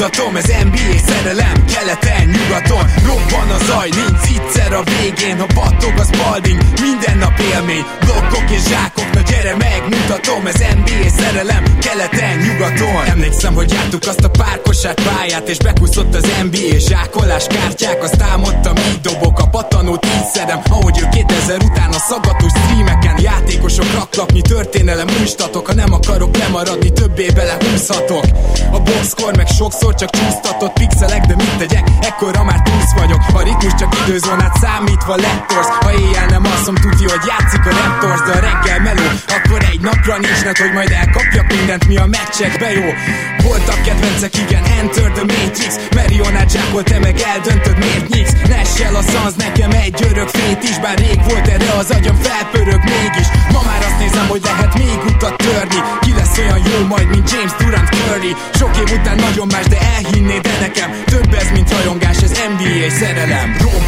megmutatom Ez NBA szerelem, keleten, nyugaton. Robban a zaj, nincs egyszer a végén. Ha battog a spalding, minden nap élmény. Blokkok és zsákok, na gyere megmutatom Ez NBA szerelem, keleten, nyugaton. Emlékszem, hogy jártuk azt a párkosát pályát És bekúszott az NBA zsákolás kártyák. Azt álmodtam, így dobok a patanót, így szedem Ahogy ő 2000 után a szaggatos streameken Játékosok raklapnyi történelem újstatok Ha nem akarok lemaradni, többé bele húzhatok A boxkor meg sokszor csak csúsztatott pixelek De mit tegyek, ekkora már túsz vagyok. A ritmus csak időzónát számítva lettorsz Ha éjjel nem alszom, tudja, hogy játszik a Raptors De a reggel meló, akkor egy napra nincs net, hogy majd elkapjak mindent, mi a meccsekbe jó Voltak kedvencek, igen, Enter the Matrix. Marionát zsákol, te meg eldöntöd, miért nyíksz. Nessel a szansz, nekem egy örök fét is Bár rég volt erre az agyam felpörög mégis. Ma már azt nézem, hogy lehet még utat törni. Ki lesz olyan jó majd, mint James Durant Curry. Sok év után nagyon más, de elhinnéd de nekem Több ez, mint rajongás, ez NBA szerelem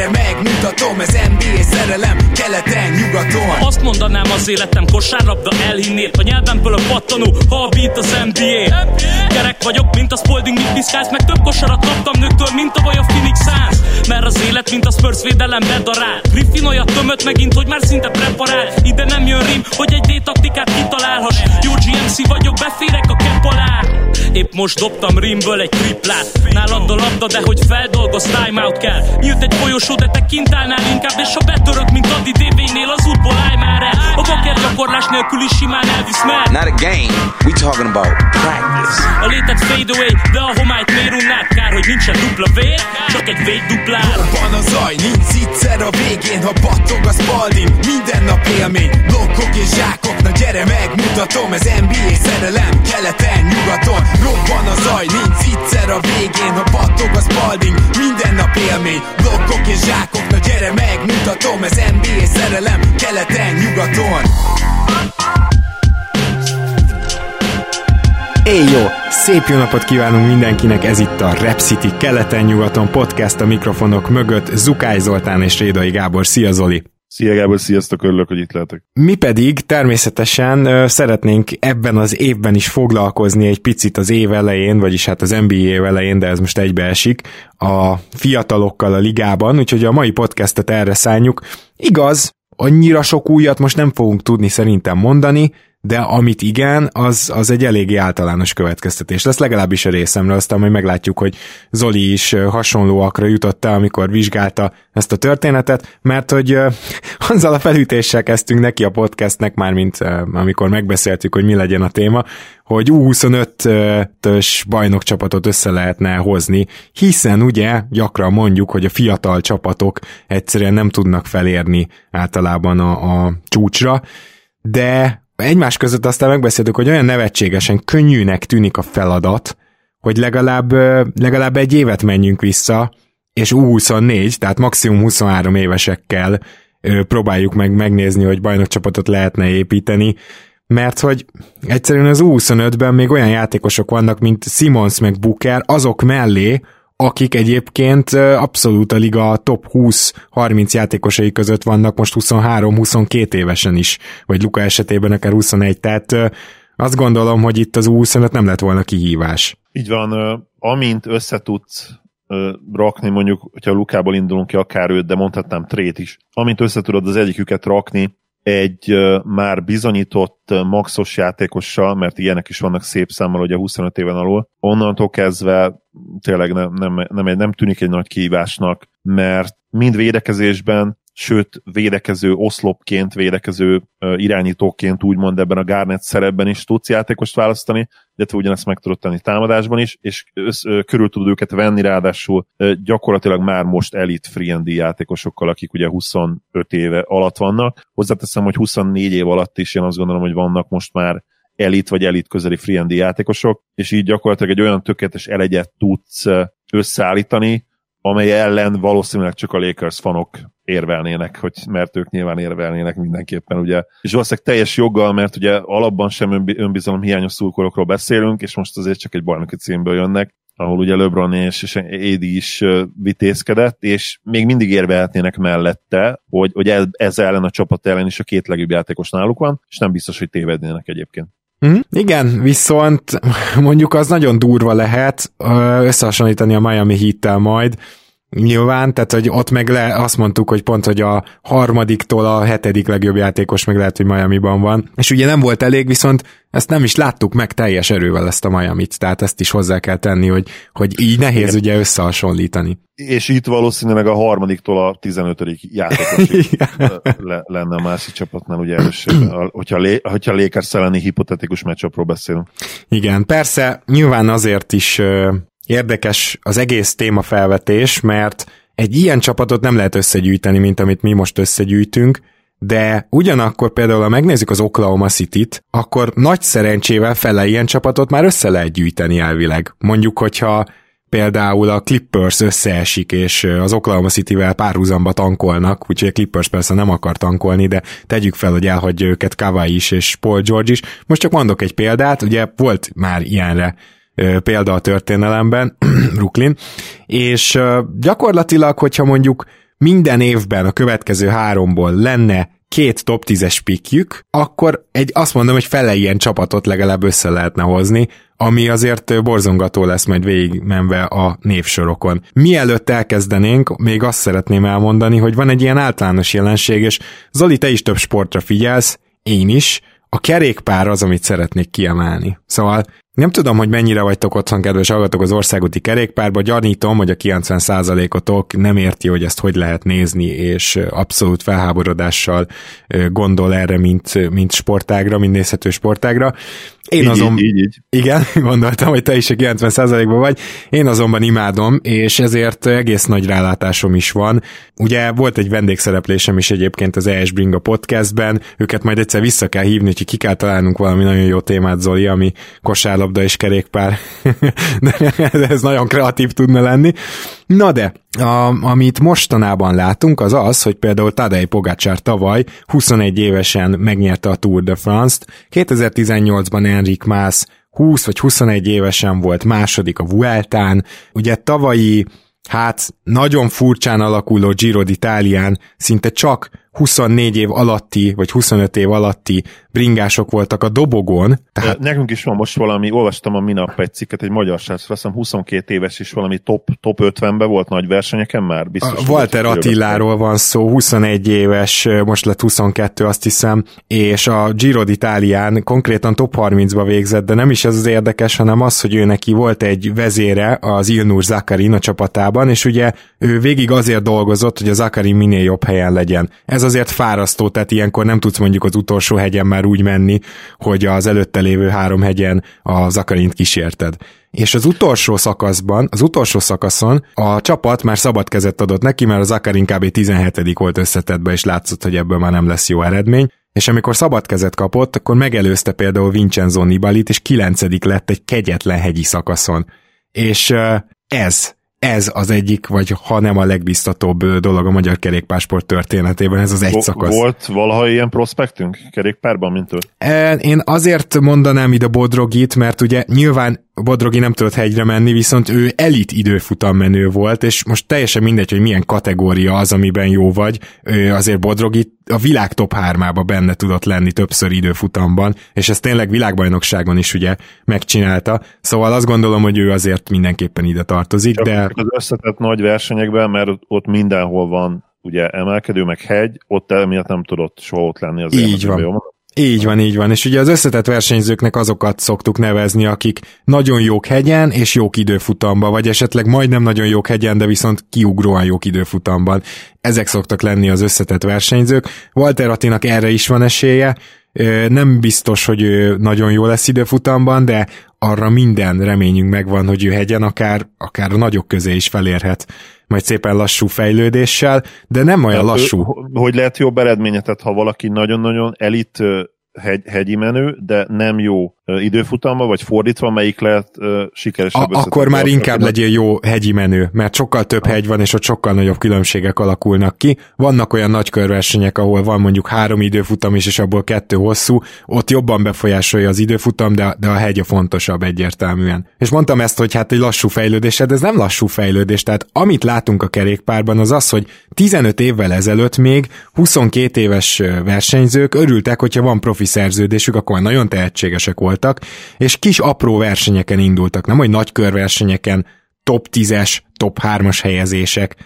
gyere megmutatom Ez NBA szerelem, keleten, nyugaton. Azt mondanám az életem kosárlabda elhinnél A nyelvemből a pattanó, ha a beat az NBA Gyerek vagyok, mint a Spalding, mit piszkálsz Meg több kosarat kaptam nőktől, mint a a Phoenix Suns. Mert az élet, mint a Spurs védelem bedarál. Griffin olyat tömött megint, hogy már szinte preparál. Ide nem jön rim, hogy egy D-taktikát kitalálhass. Jó GMC vagyok, beférek a kepp alá. Épp most dobtam rimből egy triplát. Nálad a labda, de hogy feldolgoz, timeout kell. Nyílt egy folyosó, de te kint állnál inkább És ha betörök, mint Adi DV-nél, az útból állj már el. A baker gyakorlás nélkül is simán elvisz mer Not a game, we talking about practice. A létet fade away, de a homályt miért? Kár, hogy nincsen dupla vér, csak egy véd duplár Van a zaj, nincs egyszer a végén Ha battog a spalding, minden nap élmény Blokkok és zsákok, na gyere megmutatom Ez NBA szerelem, keleten, nyugaton. Robban a zaj, nincs egyszer a végén Ha battog a spalding, minden nap élmény Blokkok és zsákok, na gyere megmutatom Ez NBA szerelem, keleten, nyugaton Éj jó! Szép jó napot kívánunk mindenkinek, ez itt a Rep City keleten-nyugaton podcast a mikrofonok mögött Zukály Zoltán és Rédai Gábor. Szia Zoli! Szia Gábor, sziasztok, örülök, hogy itt lehetek. Mi pedig természetesen ö, szeretnénk ebben az évben is foglalkozni egy picit az év elején, vagyis hát az NBA év elején, de ez most egybeesik, a fiatalokkal a ligában, úgyhogy a mai podcastet erre szálljuk. Igaz, annyira sok újat most nem fogunk tudni szerintem mondani, de amit igen, az, az egy eléggé általános következtetés lesz, legalábbis a részemről, aztán majd meglátjuk, hogy Zoli is hasonlóakra jutott el, amikor vizsgálta ezt a történetet, mert hogy azzal a felütéssel kezdtünk neki a podcastnek, már mint amikor megbeszéltük, hogy mi legyen a téma, hogy U25-ös bajnokcsapatot össze lehetne hozni, hiszen ugye gyakran mondjuk, hogy a fiatal csapatok egyszerűen nem tudnak felérni általában a, a csúcsra, de egymás között aztán megbeszéltük, hogy olyan nevetségesen könnyűnek tűnik a feladat, hogy legalább, legalább egy évet menjünk vissza, és U24, tehát maximum 23 évesekkel próbáljuk meg megnézni, hogy bajnokcsapatot lehetne építeni, mert hogy egyszerűen az U25-ben még olyan játékosok vannak, mint Simons meg Booker, azok mellé, akik egyébként abszolút a liga top 20-30 játékosai között vannak most 23-22 évesen is, vagy Luka esetében akár 21, tehát azt gondolom, hogy itt az 25 nem lett volna kihívás. Így van, amint összetudsz rakni, mondjuk, hogyha Lukából indulunk ki, akár őt, de mondhatnám trét is, amint összetudod az egyiküket rakni, egy már bizonyított maxos játékossal, mert ilyenek is vannak szép számmal, ugye 25 éven alul, onnantól kezdve tényleg nem, nem, nem, nem tűnik egy nagy kihívásnak, mert mind védekezésben, sőt védekező oszlopként, védekező irányítóként úgymond ebben a Garnet szerepben is tudsz játékost választani, illetve ugyanezt meg tudod tenni támadásban is, és össz, körül tudod őket venni, ráadásul gyakorlatilag már most elit free játékosokkal, akik ugye 25 éve alatt vannak. Hozzáteszem, hogy 24 év alatt is én azt gondolom, hogy vannak most már elit vagy elit közeli free játékosok, és így gyakorlatilag egy olyan tökéletes elegyet tudsz összeállítani, amely ellen valószínűleg csak a Lakers fanok érvelnének, hogy, mert ők nyilván érvelnének mindenképpen, ugye. És valószínűleg teljes joggal, mert ugye alapban sem önbizalom hiányos szurkolókról beszélünk, és most azért csak egy bajnoki címből jönnek, ahol ugye LeBron és, és Édi is vitézkedett, és még mindig érvehetnének mellette, hogy, hogy ez ellen a csapat ellen is a két legjobb játékos náluk van, és nem biztos, hogy tévednének egyébként. Mm, igen, viszont mondjuk az nagyon durva lehet összehasonlítani a Miami Heat-tel majd, Nyilván, tehát hogy ott meg le, azt mondtuk, hogy pont, hogy a harmadiktól a hetedik legjobb játékos meg lehet, hogy Miami-ban van. És ugye nem volt elég, viszont ezt nem is láttuk meg teljes erővel ezt a Miami-t, tehát ezt is hozzá kell tenni, hogy, hogy így nehéz Igen. ugye összehasonlítani. És itt valószínűleg a harmadiktól a 15. játékos le, lenne a másik csapatnál ugye erőség, hogyha, lé, hogyha Lakers elleni hipotetikus meccsapról beszélünk. Igen, persze nyilván azért is érdekes az egész témafelvetés, mert egy ilyen csapatot nem lehet összegyűjteni, mint amit mi most összegyűjtünk, de ugyanakkor például, ha megnézzük az Oklahoma City-t, akkor nagy szerencsével fele ilyen csapatot már össze lehet gyűjteni elvileg. Mondjuk, hogyha például a Clippers összeesik, és az Oklahoma City-vel párhuzamba tankolnak, úgyhogy a Clippers persze nem akar tankolni, de tegyük fel, hogy elhagyja őket Kawai is, és Paul George is. Most csak mondok egy példát, ugye volt már ilyenre példa a történelemben, Brooklyn, és gyakorlatilag, hogyha mondjuk minden évben a következő háromból lenne két top 10-es pikjük, akkor egy, azt mondom, hogy fele ilyen csapatot legalább össze lehetne hozni, ami azért borzongató lesz majd végigmenve a névsorokon. Mielőtt elkezdenénk, még azt szeretném elmondani, hogy van egy ilyen általános jelenség, és Zoli, te is több sportra figyelsz, én is, a kerékpár az, amit szeretnék kiemelni. Szóval nem tudom, hogy mennyire vagytok otthon, kedves hallgatók, az országúti kerékpárba. Gyanítom, hogy a 90%-otok nem érti, hogy ezt hogy lehet nézni, és abszolút felháborodással gondol erre, mint, mint sportágra, mint nézhető sportágra. Én így, azon... Így, így. Igen, gondoltam, hogy te is a 90%-ban vagy. Én azonban imádom, és ezért egész nagy rálátásom is van. Ugye volt egy vendégszereplésem is egyébként az ES Bringa podcastben, őket majd egyszer vissza kell hívni, hogy ki kell találnunk valami nagyon jó témát, Zoli, ami kosárlabda és kerékpár. ez nagyon kreatív tudna lenni. Na de, a, amit mostanában látunk, az az, hogy például Tadej Pogácsár tavaly 21 évesen megnyerte a Tour de France-t, 2018-ban Enrik Mász 20 vagy 21 évesen volt második a Vueltán, ugye tavalyi hát nagyon furcsán alakuló Giro d'Italián szinte csak 24 év alatti, vagy 25 év alatti bringások voltak a dobogon. Tehát... Nekünk is van most valami, olvastam a minap egy cikket, egy magyar srác, azt hiszem 22 éves is valami top, top 50-ben volt nagy versenyeken már. Biztos, a Walter Attiláról van szó, 21 éves, most lett 22 azt hiszem, és a Giro d'Italián konkrétan top 30-ba végzett, de nem is ez az érdekes, hanem az, hogy ő neki volt egy vezére az Ilnur Zakarin a csapatában, és ugye ő végig azért dolgozott, hogy a Zakarin minél jobb helyen legyen. Ez azért fárasztó, tehát ilyenkor nem tudsz mondjuk az utolsó hegyen már úgy menni, hogy az előtte lévő három hegyen a Zakarint kísérted. És az utolsó szakaszban, az utolsó szakaszon a csapat már szabad kezet adott neki, mert a Zakarin kb. 17 volt összetetbe, és látszott, hogy ebből már nem lesz jó eredmény. És amikor szabad kezet kapott, akkor megelőzte például Vincenzo Nibalit, és kilencedik lett egy kegyetlen hegyi szakaszon. És ez, ez az egyik, vagy ha nem a legbiztatóbb dolog a magyar kerékpársport történetében, ez az egy szakasz. Volt valaha ilyen prospektünk kerékpárban, mint ő? Én azért mondanám ide Bodrogit, mert ugye nyilván Bodrogi nem tudott hegyre menni, viszont ő elit időfutam menő volt, és most teljesen mindegy, hogy milyen kategória az, amiben jó vagy, ő azért Bodrogi a világ top 3 benne tudott lenni többször időfutamban, és ezt tényleg világbajnokságon is ugye megcsinálta, szóval azt gondolom, hogy ő azért mindenképpen ide tartozik, Csak de... Az összetett nagy versenyekben, mert ott mindenhol van ugye emelkedő, meg hegy, ott emiatt nem tudott soha ott lenni az Így van. Így van, így van. És ugye az összetett versenyzőknek azokat szoktuk nevezni, akik nagyon jók hegyen és jók időfutamban, vagy esetleg majdnem nagyon jók hegyen, de viszont kiugróan jók időfutamban. Ezek szoktak lenni az összetett versenyzők. Walter Attinak erre is van esélye, nem biztos, hogy ő nagyon jó lesz időfutamban, de arra minden reményünk megvan, hogy ő hegyen akár, akár a nagyok közé is felérhet majd szépen lassú fejlődéssel, de nem olyan lassú. Hogy lehet jobb eredményetet, ha valaki nagyon-nagyon elit hegy, hegyi menő, de nem jó időfutamba, vagy fordítva, melyik lehet uh, sikeresebb. A, akkor már inkább legyél jó hegyi menő, mert sokkal több hegy van, és ott sokkal nagyobb különbségek alakulnak ki. Vannak olyan nagy körversenyek, ahol van mondjuk három időfutam is, és abból kettő hosszú, ott jobban befolyásolja az időfutam, de, de a hegy a fontosabb egyértelműen. És mondtam ezt, hogy hát egy lassú fejlődés, de ez nem lassú fejlődés, tehát amit látunk a kerékpárban az az, hogy 15 évvel ezelőtt még 22 éves versenyzők örültek, hogyha van profi szerződésük, akkor nagyon tehetségesek voltak, és kis apró versenyeken indultak, nem hogy nagy körversenyeken, top 10-es, top 3-as helyezések,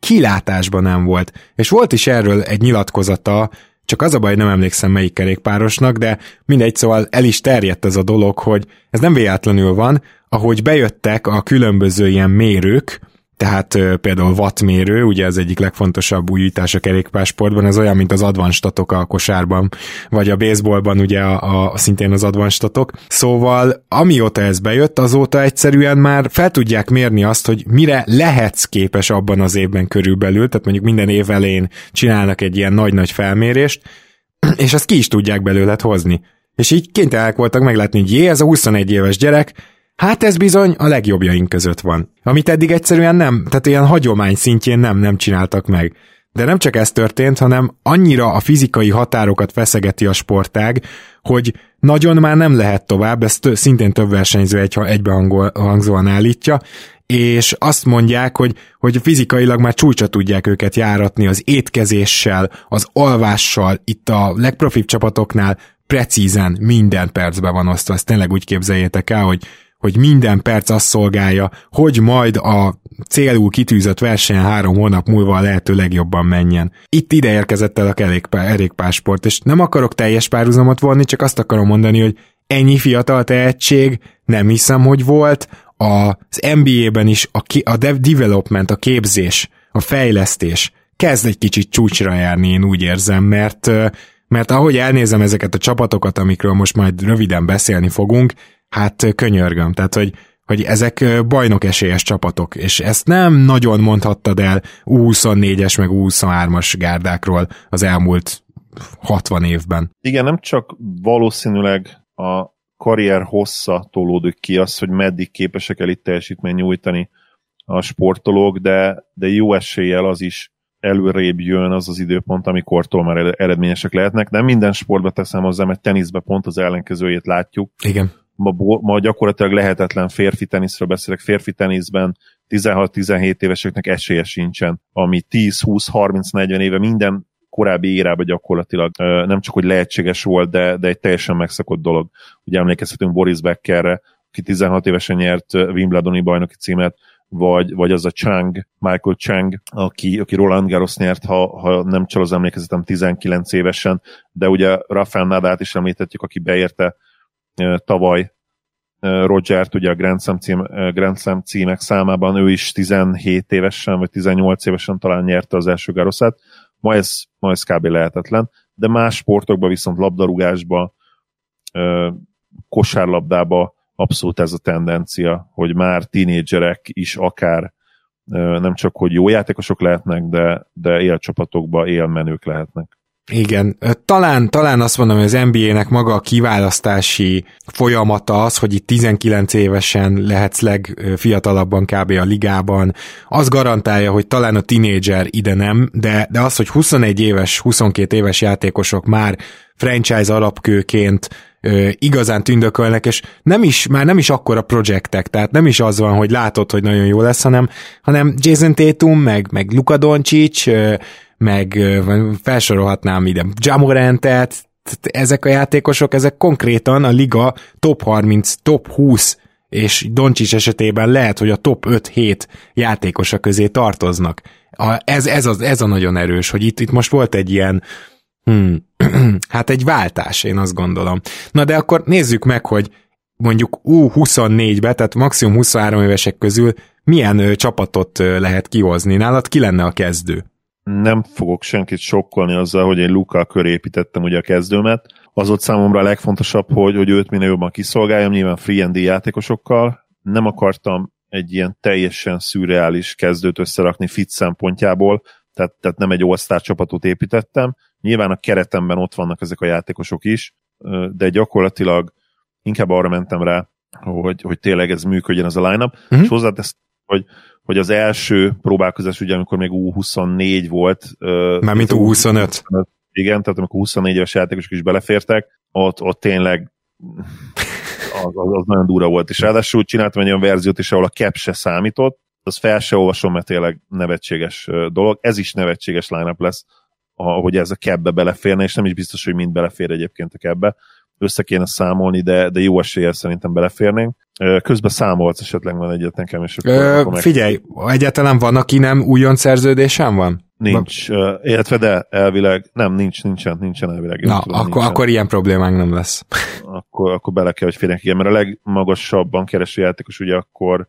kilátásban nem volt. És volt is erről egy nyilatkozata, csak az a baj, nem emlékszem melyik kerékpárosnak, de mindegy, szóval el is terjedt ez a dolog, hogy ez nem véletlenül van, ahogy bejöttek a különböző ilyen mérők, tehát például wattmérő, ugye az egyik legfontosabb újítás a kerékpársportban, ez olyan, mint az advanstatok a kosárban, vagy a baseballban ugye a, a, szintén az advanstatok. Szóval amióta ez bejött, azóta egyszerűen már fel tudják mérni azt, hogy mire lehetsz képes abban az évben körülbelül, tehát mondjuk minden év elején csinálnak egy ilyen nagy-nagy felmérést, és ezt ki is tudják belőled hozni. És így kénytelenek voltak meglátni, hogy jé, ez a 21 éves gyerek, Hát ez bizony a legjobbjaink között van. Amit eddig egyszerűen nem, tehát ilyen hagyomány szintjén nem, nem csináltak meg. De nem csak ez történt, hanem annyira a fizikai határokat feszegeti a sportág, hogy nagyon már nem lehet tovább, ezt szintén több versenyző egy, egybehangzóan állítja, és azt mondják, hogy, hogy fizikailag már csúcsa tudják őket járatni az étkezéssel, az alvással, itt a legprofibb csapatoknál precízen minden percbe van osztva, ezt tényleg úgy képzeljétek el, hogy hogy minden perc azt szolgálja, hogy majd a célul kitűzött verseny három hónap múlva a lehető legjobban menjen. Itt ide érkezett el a kerékpásport, és nem akarok teljes párhuzamot vonni, csak azt akarom mondani, hogy ennyi fiatal tehetség nem hiszem, hogy volt, az NBA-ben is a, ki, a development, a képzés, a fejlesztés kezd egy kicsit csúcsra járni, én úgy érzem, mert mert ahogy elnézem ezeket a csapatokat, amikről most majd röviden beszélni fogunk, hát könyörgöm, tehát hogy, hogy ezek bajnok esélyes csapatok, és ezt nem nagyon mondhattad el U24-es meg U23-as gárdákról az elmúlt 60 évben. Igen, nem csak valószínűleg a karrier hossza tolódik ki az, hogy meddig képesek el itt teljesítmény nyújtani a sportolók, de, de jó eséllyel az is előrébb jön az az időpont, amikortól már eredményesek lehetnek. Nem minden sportba teszem hozzá, mert teniszbe pont az ellenkezőjét látjuk. Igen ma, ma gyakorlatilag lehetetlen férfi teniszről beszélek, férfi teniszben 16-17 éveseknek esélye sincsen, ami 10-20-30-40 éve minden korábbi érában gyakorlatilag nem csak, hogy lehetséges volt, de, de egy teljesen megszakott dolog. Ugye emlékezhetünk Boris Beckerre, aki 16 évesen nyert Wimbledoni bajnoki címet, vagy, vagy az a Chang, Michael Chang, aki, aki Roland Garros nyert, ha, ha nem csal az emlékezetem 19 évesen, de ugye Rafael Nadát is említettük, aki beérte tavaly Rogert, ugye a Grand Slam, cím, Grand Slam címek számában, ő is 17 évesen, vagy 18 évesen talán nyerte az első garoszát. Ma ez, ma ez kb. lehetetlen, de más sportokban viszont labdarúgásba, kosárlabdába abszolút ez a tendencia, hogy már tínédzserek is akár nem csak, hogy jó játékosok lehetnek, de, de élcsapatokba élmenők lehetnek. Igen, talán, talán azt mondom, hogy az NBA-nek maga a kiválasztási folyamata az, hogy itt 19 évesen lehetsz legfiatalabban kb. a ligában, az garantálja, hogy talán a tinédzser ide nem, de, de az, hogy 21 éves, 22 éves játékosok már franchise alapkőként igazán tündökölnek, és nem is, már nem is akkora projektek, tehát nem is az van, hogy látod, hogy nagyon jó lesz, hanem, hanem Jason Tatum, meg, meg Luka Doncic, ö, meg felsorolhatnám ide Jamorantet, ezek a játékosok, ezek konkrétan a liga top 30, top 20 és Doncsics esetében lehet, hogy a top 5-7 játékosa közé tartoznak. A, ez, ez, az, ez a nagyon erős, hogy itt, itt most volt egy ilyen hmm, hát egy váltás, én azt gondolom. Na de akkor nézzük meg, hogy mondjuk U24-be, tehát maximum 23 évesek közül milyen ö, csapatot ö, lehet kihozni. Nálad ki lenne a kezdő? Nem fogok senkit sokkolni azzal, hogy én Luka köré építettem ugye a kezdőmet. Az ott számomra a legfontosabb, hogy, hogy őt minél jobban kiszolgáljam, nyilván free and játékosokkal. Nem akartam egy ilyen teljesen szürreális kezdőt összerakni fit szempontjából, tehát, tehát nem egy all csapatot építettem. Nyilván a keretemben ott vannak ezek a játékosok is, de gyakorlatilag inkább arra mentem rá, hogy, hogy tényleg ez működjön ez a line-up, uh-huh. és hozzátesz, hogy, hogy az első próbálkozás, ugye amikor még U24 volt. Mármint U25. Igen, tehát amikor 24 éves játékosok is belefértek, ott, ott tényleg az, az, az nagyon durva volt, és ráadásul csináltam egy olyan verziót is, ahol a cap se számított, az fel se olvasom, mert tényleg nevetséges dolog. Ez is nevetséges line lesz, ahogy ez a kebbe beleférne, és nem is biztos, hogy mind belefér egyébként a kebbe. Össze kéne számolni, de, de jó eséllyel szerintem beleférnénk. Közben számolsz esetleg van egyet nekem, és akkor, Ö, akkor Figyelj, egyáltalán van, aki nem újon szerződésem van? Nincs, uh, illetve de elvileg, nem, nincs, nincsen, nincsen elvileg. Na, tudom, akkor, nincsen. akkor ilyen problémánk nem lesz. akkor, akkor bele kell, hogy férjenek, igen, mert a legmagasabban kereső játékos ugye akkor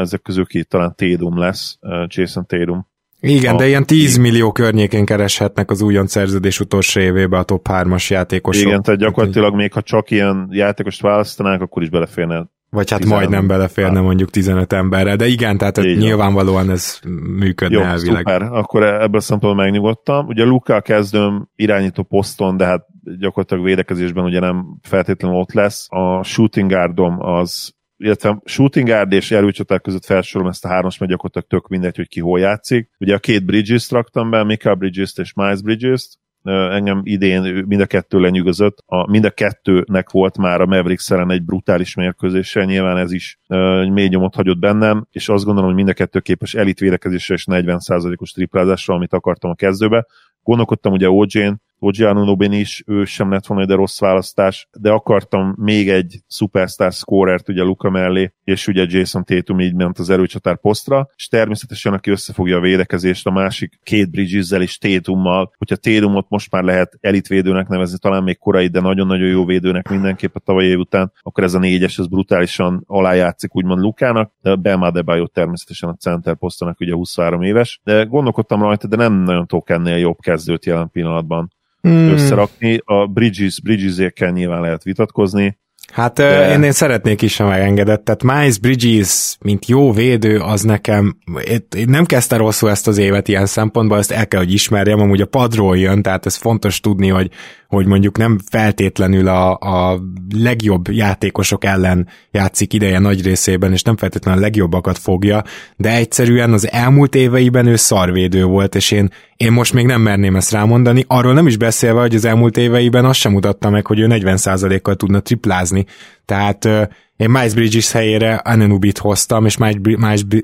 ezek közül ki talán Tédum lesz, Jason Tédum. Igen, a, de ilyen 10 millió környékén kereshetnek az újon szerződés utolsó évébe a top 3-as játékosok. Igen, tehát gyakorlatilag még ha csak ilyen játékost választanák, akkor is beleférne vagy hát majdnem beleférne mondjuk 15 emberre, de igen, tehát Így nyilvánvalóan ez működne Jó, elvileg. Szuper. akkor ebből a szempontból megnyugodtam. Ugye Luka kezdőm irányító poszton, de hát gyakorlatilag védekezésben ugye nem feltétlenül ott lesz. A shooting guardom az illetve shooting guard és erőcsatár között felsorolom ezt a hármas, mert gyakorlatilag tök mindegy, hogy ki hol játszik. Ugye a két Bridges-t raktam be, Mika Bridges-t és Miles Bridges-t, engem idén mind a kettő lenyűgözött. A, mind a kettőnek volt már a Mavericks ellen egy brutális mérkőzése, nyilván ez is egy mély nyomot hagyott bennem, és azt gondolom, hogy mind a kettő képes elit védekezésre és 40%-os triplázásra, amit akartam a kezdőbe. Gondolkodtam ugye OJ-n, Ogianunobin is, ő sem lett volna de rossz választás, de akartam még egy superstar scorert ugye Luka mellé, és ugye Jason Tatum így ment az erőcsatár posztra, és természetesen aki összefogja a védekezést a másik két bridges és Tatummal, hogyha Tatumot most már lehet elitvédőnek nevezni, talán még korai, de nagyon-nagyon jó védőnek mindenképp a tavalyi év után, akkor ez a négyes, ez brutálisan alájátszik úgymond Lukának, de Bam természetesen a center posztonak ugye 23 éves, de gondolkodtam rajta, de nem nagyon tudok ennél jobb kezdőt jelen pillanatban hmm. összerakni. A Bridges, Bridges-ékkel nyilván lehet vitatkozni. Hát de... én, én szeretnék is, ha megengedett. Tehát Miles Bridges, mint jó védő, az nekem, én nem kezdte rosszul ezt az évet ilyen szempontból, ezt el kell, hogy ismerjem, amúgy a padról jön, tehát ez fontos tudni, hogy hogy mondjuk nem feltétlenül a, a legjobb játékosok ellen játszik ideje nagy részében, és nem feltétlenül a legjobbakat fogja, de egyszerűen az elmúlt éveiben ő szarvédő volt, és én, én most még nem merném ezt rámondani, arról nem is beszélve, hogy az elmúlt éveiben azt sem mutatta meg, hogy ő 40%-kal tudna triplázni, tehát én Miles Bridges helyére Ananubit hoztam, és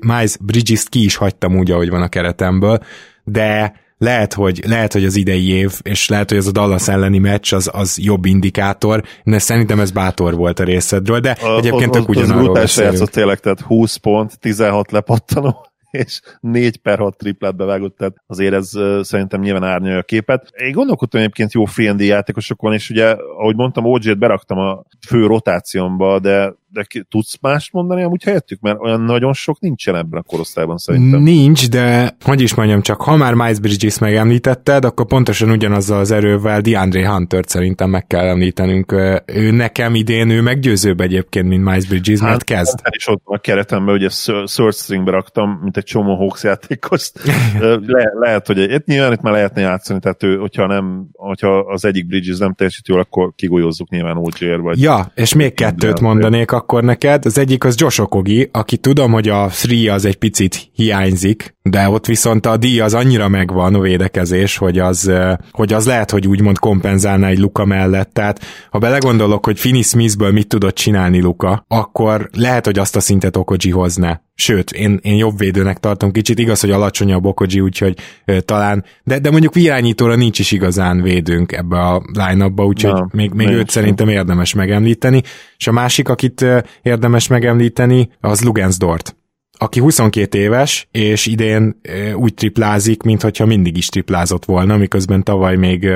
Miles Bridges ki is hagytam úgy, ahogy van a keretemből, de lehet, hogy, lehet, hogy az idei év, és lehet, hogy ez a Dallas elleni meccs az, az jobb indikátor, de szerintem ez bátor volt a részedről, de a, egyébként tök ugyanarról Az játszott tényleg, tehát 20 pont, 16 lepattanó és 4 per 6 triplát bevágott, tehát azért ez szerintem nyilván árnyalja a képet. Én gondolkodtam egyébként jó free játékosokon, és ugye, ahogy mondtam, OG-t beraktam a fő rotációmba, de de ki, tudsz mást mondani amúgy helyettük? Mert olyan nagyon sok nincsen ebben a korosztályban szerintem. Nincs, de hogy is mondjam, csak ha már Miles Bridges megemlítetted, akkor pontosan ugyanazzal az erővel DeAndre hunter Szerintem meg kell említenünk. Ő nekem idén, ő meggyőzőbb egyébként, mint Miles Bridges, hát, mert kezd. Hát is ott a keretemben, ugye third stringbe raktam, mint egy csomó Hawks játékos. Le, lehet, hogy egy, nyilván itt már lehetne játszani, tehát ő, hogyha, nem, hogyha az egyik Bridges nem teljesít jól, akkor kigolyózzuk nyilván OG-ért. Vagy ja, és még kettőt mondanék, akkor neked. Az egyik az Josh Okogi, aki tudom, hogy a free az egy picit hiányzik, de ott viszont a díj az annyira megvan a védekezés, hogy az, hogy az lehet, hogy úgymond kompenzálna egy Luka mellett. Tehát ha belegondolok, hogy Finney Smithből mit tudott csinálni Luka, akkor lehet, hogy azt a szintet Okoji hozna. Sőt, én, én jobb védőnek tartom kicsit, igaz, hogy alacsonyabb Okoji, úgyhogy ö, talán, de, de mondjuk irányítóra nincs is igazán védőnk ebbe a line-upba, úgyhogy Na, még, még őt szerintem érdemes megemlíteni. És a másik, akit érdemes megemlíteni, az Lugensdort aki 22 éves, és idén úgy triplázik, mintha mindig is triplázott volna, miközben tavaly még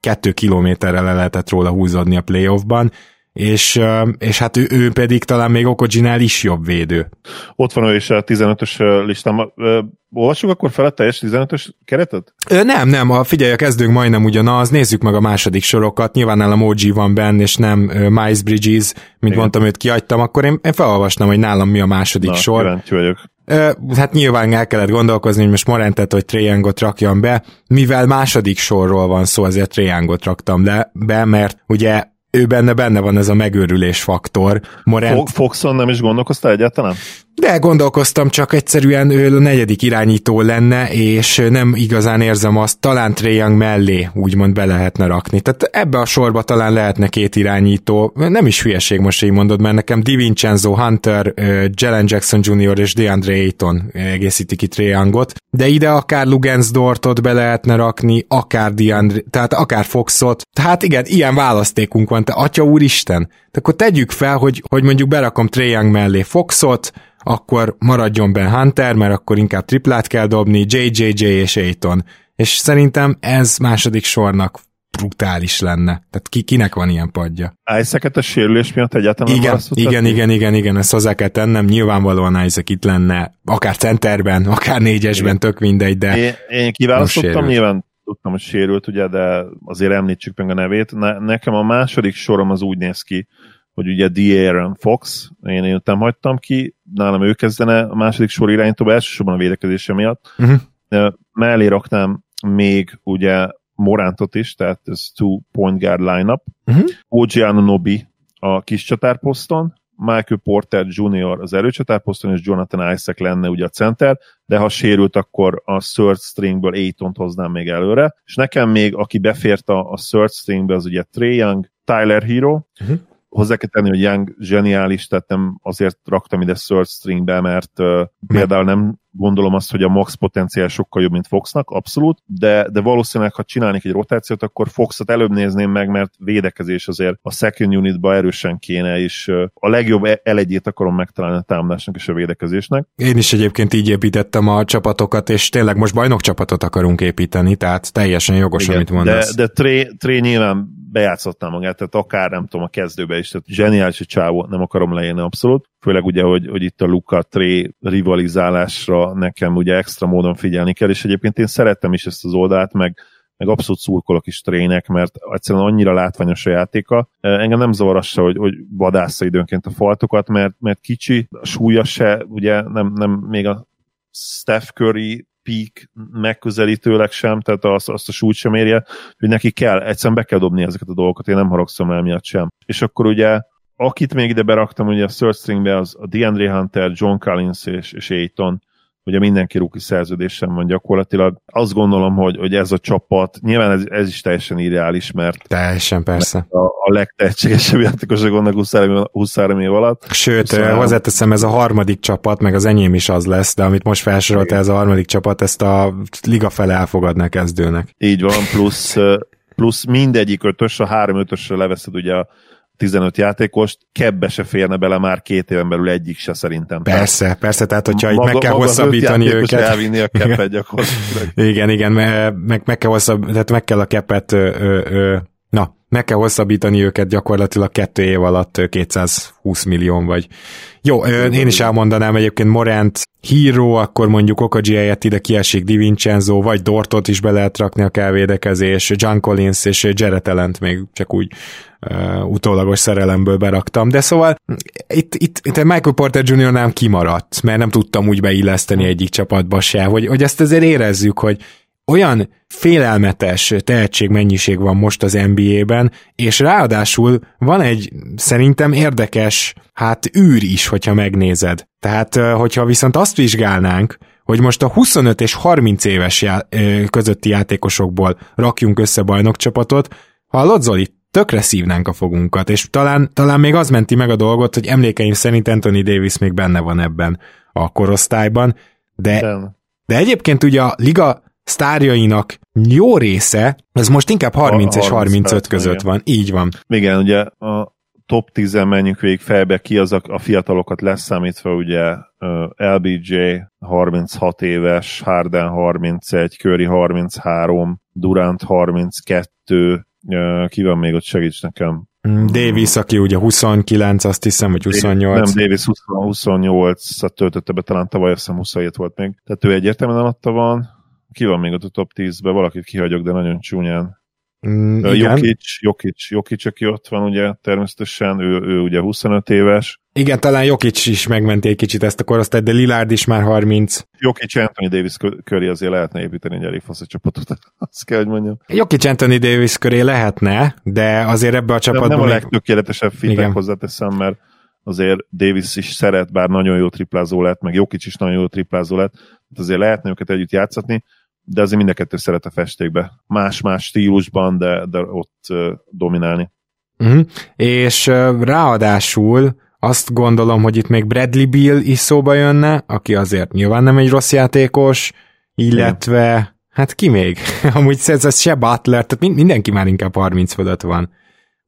kettő kilométerre le lehetett róla húzódni a playoffban, és, és hát ő, ő pedig talán még Okojinál is jobb védő. Ott van ő is a 15-ös listám. Olvassuk akkor fel a teljes 15-ös keretet? Ö, nem, nem, a, figyelj, a kezdőnk majdnem ugyanaz, nézzük meg a második sorokat, nyilván nálam OG van benne, és nem uh, Miles Bridges, mint Igen. mondtam, őt kiadtam, akkor én, én felolvasnám, hogy nálam mi a második Na, sor. Vagyok. Ö, hát nyilván el kellett gondolkozni, hogy most Morentet, hogy Triangot rakjam be, mivel második sorról van szó, ezért Triangot raktam le, be, mert ugye ő benne benne van ez a megőrülés faktor. Morant... Foxon nem is gondolkoztál egyáltalán? De gondolkoztam, csak egyszerűen ő a negyedik irányító lenne, és nem igazán érzem azt, talán Trae mellé úgymond be lehetne rakni. Tehát ebbe a sorba talán lehetne két irányító, nem is hülyeség most így mondod, mert nekem DiVincenzo, Hunter, Jalen Jackson Jr. és DeAndre Ayton egészíti ki Trae de ide akár Lugens Dortot be lehetne rakni, akár DeAndre, tehát akár Foxot. Tehát igen, ilyen választékunk van, te atya úristen. Tehát akkor tegyük fel, hogy, hogy mondjuk berakom Trae mellé Foxot, akkor maradjon Ben Hunter, mert akkor inkább triplát kell dobni, JJJ és Aiton. És szerintem ez második sornak brutális lenne. Tehát ki, kinek van ilyen padja? Isaac-et a sérülés miatt egyáltalán igen, igen, igen, igen, igen, ezt hozzá kell tennem. Nyilvánvalóan Isaac itt lenne, akár centerben, akár négyesben, igen. tök mindegy, de Én, én kiválasztottam, nyilván tudtam, hogy sérült, ugye, de azért említsük meg a nevét. Ne, nekem a második sorom az úgy néz ki, hogy ugye De'Aaron Fox, én, én nem hagytam ki, nálam ő kezdene a második sor irányítóba, elsősorban a védekezése miatt. Uh-huh. Mellé raknám még ugye Morántot is, tehát ez two point guard lineup. Uh-huh. OG Anunobi a kis csatárposzton, Michael Porter Jr. az erőcsatárposzton, és Jonathan Isaac lenne ugye a center, de ha sérült, akkor a third stringből Aiton-t hoznám még előre, és nekem még, aki befért a, a third stringbe, az ugye Trey Young, Tyler Hero, uh-huh hozzá kell tenni, hogy Young zseniális, tehát nem azért raktam ide third stringbe, mert uh, például nem gondolom azt, hogy a max potenciál sokkal jobb, mint Foxnak, abszolút, de, de valószínűleg, ha csinálnék egy rotációt, akkor Foxot előbb nézném meg, mert védekezés azért a second unitba erősen kéne, és a legjobb e- elegyét akarom megtalálni a támadásnak és a védekezésnek. Én is egyébként így építettem a csapatokat, és tényleg most bajnok csapatot akarunk építeni, tehát teljesen jogos, Igen, amit mondasz. De, de Tré, Tré nyilván bejátszottál magát, tehát akár nem tudom, a kezdőbe is, tehát zseniális a csávó, nem akarom leírni abszolút, főleg ugye, hogy, hogy itt a Luka Tré rivalizálásra nekem ugye extra módon figyelni kell, és egyébként én szerettem is ezt az oldalt, meg, meg abszolút szurkolok is trének, mert egyszerűen annyira látványos a játéka. Engem nem zavar az se, hogy, hogy vadásza időnként a faltokat, mert, mert kicsi, a súlya se, ugye nem, nem még a Steph Curry peak megközelítőleg sem, tehát azt, azt a súlyt sem érje, hogy neki kell, egyszerűen be kell dobni ezeket a dolgokat, én nem haragszom el miatt sem. És akkor ugye akit még ide beraktam, ugye a third stringbe, az a DeAndre Hunter, John Collins és, és Aiton, ugye mindenki rúki szerződésen van gyakorlatilag. Azt gondolom, hogy, hogy ez a csapat, nyilván ez, ez is teljesen ideális, mert teljesen persze. Mert a, a legtehetségesebb játékosok vannak 23, 23 év alatt. Sőt, szóval... hozzáteszem, ez a harmadik csapat, meg az enyém is az lesz, de amit most felsorolt ez a harmadik csapat, ezt a liga fele elfogadná kezdőnek. Így van, plusz plusz mindegyik ötös, a három ötösre leveszed ugye a 15 játékost, kebbe se férne bele már két éven belül egyik se szerintem. Persze, tehát persze, tehát hogyha maga, meg kell hosszabbítani őket. elvinni a keppet gyakorlatilag. igen, igen, meg, meg kell hosszabb, tehát meg kell a keppet ö, ö, ö, na, meg kell hosszabbítani őket gyakorlatilag kettő év alatt 220 millió vagy. Jó, én is elmondanám egyébként Morant Hero, akkor mondjuk Okaji helyett ide kiesik Divincenzo, vagy Dortot is be lehet rakni a kávédekezés, John Collins és Jared Allen még csak úgy uh, utólagos szerelemből beraktam, de szóval itt, itt, itt Michael Porter Jr. nem kimaradt, mert nem tudtam úgy beilleszteni egyik csapatba se, hogy, hogy ezt azért érezzük, hogy olyan félelmetes tehetségmennyiség van most az NBA-ben, és ráadásul van egy szerintem érdekes, hát űr is, hogyha megnézed. Tehát, hogyha viszont azt vizsgálnánk, hogy most a 25 és 30 éves já- közötti játékosokból rakjunk össze bajnokcsapatot, hallod Zoli, tökre szívnánk a fogunkat, és talán, talán még az menti meg a dolgot, hogy emlékeim szerint Anthony Davis még benne van ebben a korosztályban, de, de egyébként ugye a liga sztárjainak jó része, ez most inkább 30 a, és 35 között igen. van. Így van. Igen, ugye a top 10 menjünk végig fejbe ki, az a, a fiatalokat leszámítva, ugye LBJ 36 éves, Harden 31, Curry 33, Durant 32, ki van még ott, segíts nekem. Mm, Davis, aki ugye 29, azt hiszem, vagy 28. Nem, Davis 28 töltötte be, talán tavaly azt hiszem 27 volt még. Tehát ő egyértelműen alatta van ki van még ott a top 10-ben, valakit kihagyok, de nagyon csúnyán. Mm, igen. Jokic, Jokic, Jokic, aki ott van ugye természetesen, ő, ő ugye 25 éves. Igen, talán Jokic is megmenti egy kicsit ezt a korosztályt, de Lillard is már 30. Jokic Anthony Davis köré azért lehetne építeni egy elég fasz a csapatot, azt kell, hogy mondjam. Jokic Anthony Davis köré lehetne, de azért ebbe a csapatban... Nem, nem a még- legtökéletesebb fitek hozzáteszem, mert azért Davis is szeret, bár nagyon jó triplázó lett, meg Jokic is nagyon jó triplázó lett, tehát azért lehetne őket együtt játszatni, de azért mind a kettő szeret a festékbe. Más-más stílusban, de, de ott dominálni. Uh-huh. És ráadásul azt gondolom, hogy itt még Bradley Beal is szóba jönne, aki azért nyilván nem egy rossz játékos, illetve, hát ki még? Amúgy ez, ez se Butler, tehát mind- mindenki már inkább 30 fölött van.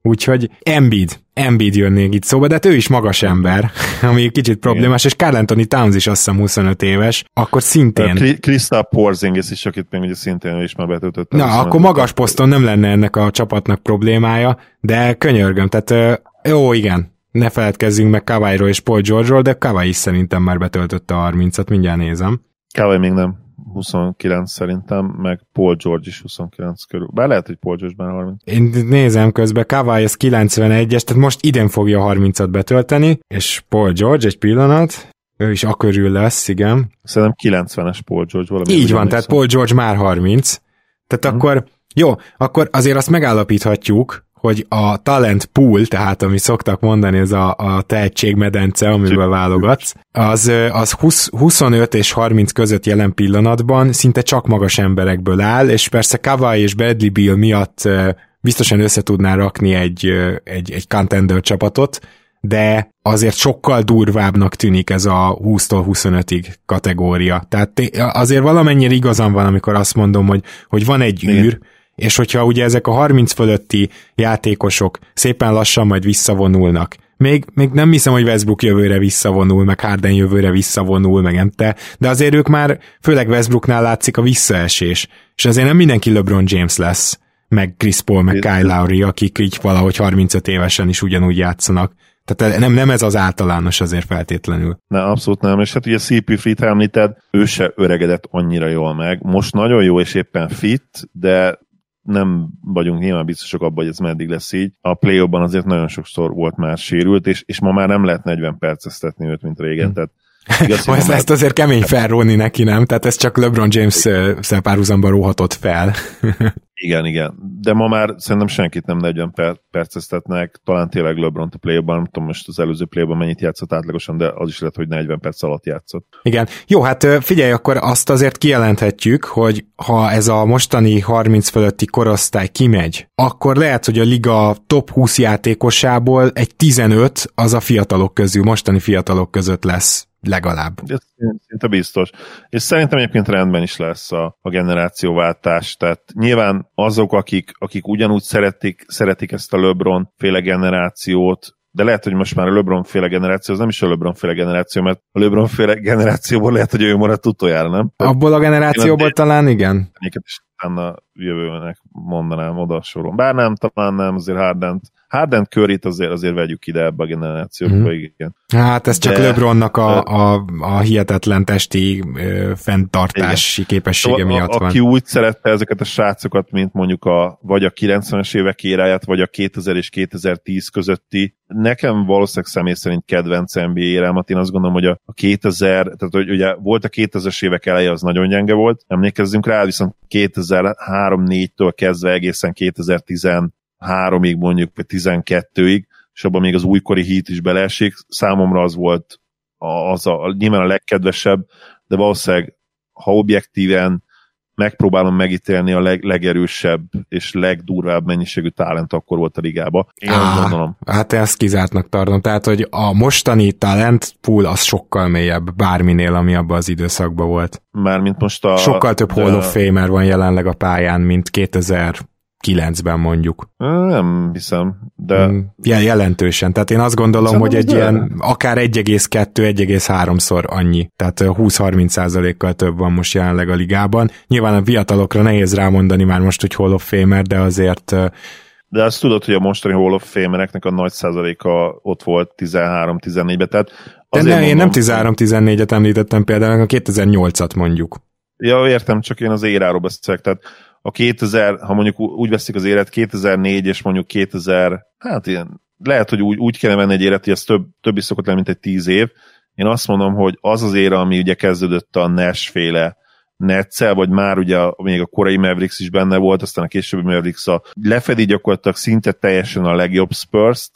Úgyhogy Embiid, Embiid jönnék itt szóba, de hát ő is magas ember, ami kicsit problémás, és Carl Anthony Towns is azt hiszem 25 éves, akkor szintén. Kri- Krista Porzingis is, akit még ugye szintén is már betöltött. Na, akkor magas poszton nem lenne ennek a csapatnak problémája, de könyörgöm, tehát jó, igen, ne feledkezzünk meg Kawairól és Paul George-ról, de Kawai is szerintem már betöltötte a 30-at, mindjárt nézem. Kawai még nem. 29 szerintem, meg Paul George is 29 körül. Bár lehet, hogy Paul George már 30. Én nézem közben, Kawai az 91-es, tehát most idén fogja a 30-at betölteni, és Paul George egy pillanat, ő is akörül lesz, igen. Szerintem 90-es Paul George valami. Így van, tehát Paul George már 30. Tehát Mhm. akkor, jó, akkor azért azt megállapíthatjuk, hogy a talent pool, tehát ami szoktak mondani, ez a, a tehetségmedence, amiből válogatsz, az, az 20, 25 és 30 között jelen pillanatban szinte csak magas emberekből áll, és persze Kawai és Bradley Beal miatt biztosan össze tudná rakni egy, egy, egy contender csapatot, de azért sokkal durvábbnak tűnik ez a 20-tól 25-ig kategória. Tehát azért valamennyire igazam van, amikor azt mondom, hogy, hogy van egy Igen. És hogyha ugye ezek a 30 fölötti játékosok szépen lassan majd visszavonulnak, még, még nem hiszem, hogy Westbrook jövőre visszavonul, meg Harden jövőre visszavonul, meg nem te, de azért ők már, főleg Westbrooknál látszik a visszaesés, és azért nem mindenki LeBron James lesz, meg Chris Paul, meg Kyle Lowry, akik így valahogy 35 évesen is ugyanúgy játszanak. Tehát nem, nem ez az általános azért feltétlenül. Ne, abszolút nem, és hát ugye CP Fit említed, ő se öregedett annyira jól meg. Most nagyon jó és éppen fit, de nem vagyunk nyilván biztosak abban, hogy ez meddig lesz így. A play azért nagyon sokszor volt már sérült, és, és ma már nem lehet 40 perceztetni őt, mint régen. Tehát igaz, Ezt, ezt azért kemény felróni neki, nem? Tehát ez csak LeBron James-szel párhuzamban róhatott fel. Igen, igen. De ma már szerintem senkit nem 40 per- perceztetnek, talán tényleg LeBron a play nem tudom most az előző play mennyit játszott átlagosan, de az is lehet, hogy 40 perc alatt játszott. Igen. Jó, hát figyelj, akkor azt azért kijelenthetjük, hogy ha ez a mostani 30 fölötti korosztály kimegy, akkor lehet, hogy a liga top 20 játékosából egy 15 az a fiatalok közül, mostani fiatalok között lesz legalább. Ez szinte biztos. És szerintem egyébként rendben is lesz a, a generációváltás. Tehát nyilván azok, akik, akik ugyanúgy szeretik, szeretik ezt a LeBron féle generációt, de lehet, hogy most már a LeBron féle generáció, az nem is a LeBron féle generáció, mert a LeBron féle generációból lehet, hogy ő maradt utoljára, nem? Abból a generációból Én- talán igen. Éket is utána jövőnek mondanám oda soron. Bár nem, talán nem, azért Hardent, Hardent Curryt azért, azért vegyük ide ebbe a generációba, mm. igen. Hát ez csak De- LeBronnak a, a, a hihetetlen testi ö, fenntartási képessége Szóval miatt a, van. aki úgy szerette ezeket a srácokat, mint mondjuk a, vagy a 90-es évek éráját, vagy a 2000 és 2010 közötti, nekem valószínűleg személy szerint kedvenc NBA érámat, én azt gondolom, hogy a, a 2000, tehát hogy ugye volt a 2000-es évek eleje, az nagyon gyenge volt, emlékezzünk rá, viszont 2003-4-től kezdve egészen 2013-ig mondjuk, vagy 12-ig, és abban még az újkori hit is beleesik, számomra az volt az a, nyilván a legkedvesebb, de valószínűleg ha objektíven megpróbálom megítélni a leg, legerősebb és legdurvább mennyiségű talent akkor volt a ligába. Én azt Á, gondolom. Hát ezt kizártnak tartom. Tehát, hogy a mostani talent pool az sokkal mélyebb bárminél, ami abban az időszakban volt. Mármint most a... Sokkal több Hall of Famer van jelenleg a pályán, mint 2009-ben mondjuk. Nem hiszem, de Mm, jel- jelentősen. Tehát én azt gondolom, Szerintem hogy egy az ilyen akár 1,2-1,3-szor annyi. Tehát ö, 20-30 százalékkal több van most jelenleg a ligában. Nyilván a fiatalokra nehéz rámondani már most, hogy Hall of Famer, de azért de azt tudod, hogy a mostani Hall of Famereknek a nagy százaléka ott volt 13-14-ben, tehát de ne, én nem mondom- 13-14-et említettem például, a 2008-at mondjuk. Ja, értem, csak én az éráról beszélek, tehát a 2000, ha mondjuk úgy veszik az élet, 2004 és mondjuk 2000, hát ilyen, lehet, hogy úgy, úgy kellene menni egy élet, hogy ez több, több is szokott lenni, mint egy 10 év. Én azt mondom, hogy az az éra, ami ugye kezdődött a Nash-féle Netszel, vagy már ugye a, még a korai Mavericks is benne volt, aztán a későbbi Mavericks a lefedi gyakorlatilag szinte teljesen a legjobb spurs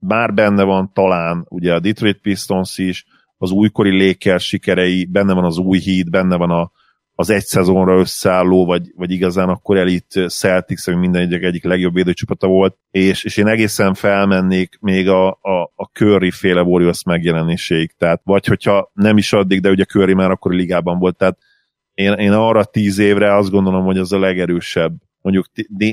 bár benne van talán ugye a Detroit Pistons is, az újkori Lakers sikerei, benne van az új híd, benne van a, az egy szezonra összeálló, vagy, vagy igazán akkor elit Celtics, ami minden egyik, egyik legjobb védőcsapata volt, és, és én egészen felmennék még a, a, a Curry féle Warriors megjelenéséig, tehát vagy hogyha nem is addig, de ugye Curry már akkor ligában volt, tehát én, én arra tíz évre azt gondolom, hogy az a legerősebb mondjuk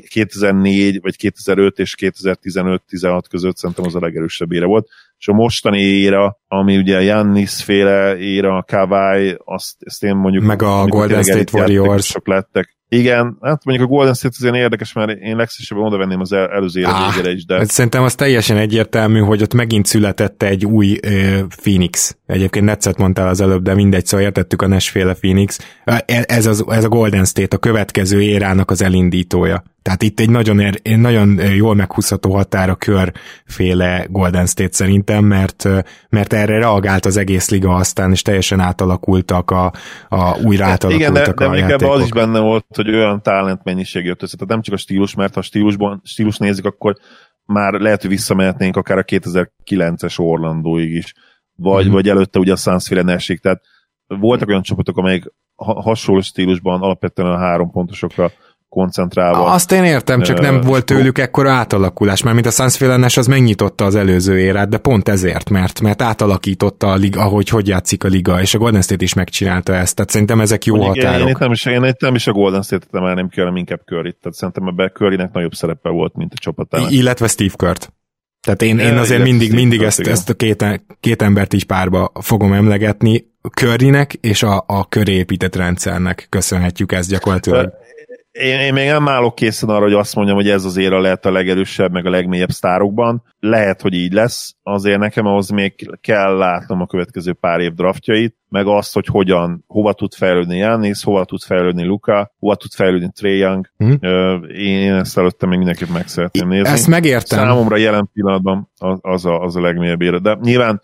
2004 vagy 2005 és 2015-16 között szerintem az a legerősebb ére volt, és a mostani éra, ami ugye a Jannis féle éra, a Kawai, azt, ezt én mondjuk... Meg a Golden State Warriors. Sok lettek. Igen, hát mondjuk a Golden State az ilyen érdekes, mert én legszívesebben oda venném az el, előző élet ah, végére is, de... Hát szerintem az teljesen egyértelmű, hogy ott megint született egy új uh, Phoenix. Egyébként Netszet mondtál az előbb, de mindegy, szóval értettük a Nesféle Phoenix. Ez, az, ez a Golden State a következő érának az elindítója. Tehát itt egy nagyon, er, nagyon jól meghúzható határa körféle Golden State szerintem, mert, mert erre reagált az egész liga aztán, és teljesen átalakultak a, a újra átalakultak Igen, de, de a még ebben az is benne volt, hogy olyan talent mennyiség jött össze. Tehát nem csak a stílus, mert ha stílusban, stílus nézik, akkor már lehet, hogy visszamehetnénk akár a 2009-es Orlandóig is, vagy, mm. vagy előtte ugye a Suns esik. Tehát voltak olyan csapatok, amelyek hasonló stílusban alapvetően a három pontosokra koncentrálva. Azt én értem, csak nem volt tőlük ekkora átalakulás, mert mint a Suns az megnyitotta az előző érát, de pont ezért, mert, mert átalakította a liga, ahogy hogy játszik a liga, és a Golden State is megcsinálta ezt, tehát szerintem ezek jó Mondjuk határok. Én, én, nem is, én itt nem is a Golden State-et emelném ki, hanem inkább curry tehát szerintem ebben curry nagyobb szerepe volt, mint a csapatának. Illetve Steve Kurt. Tehát én, én azért mindig, mindig ezt, ezt a két, két embert is párba fogom emlegetni. Currynek és a, a köré épített rendszernek köszönhetjük ezt gyakorlatilag én, én még nem állok készen arra, hogy azt mondjam, hogy ez az éra lehet a legerősebb, meg a legmélyebb sztárokban. Lehet, hogy így lesz, azért nekem ahhoz még kell látnom a következő pár év draftjait, meg azt, hogy hogyan, hova tud fejlődni Jannis, hova tud fejlődni Luka, hova tud fejlődni Trey Young. Hm? Én ezt előtte még mindenképp meg szeretném nézni. Ezt megértem. Számomra jelen pillanatban az, a, az a legmélyebb éra. De nyilván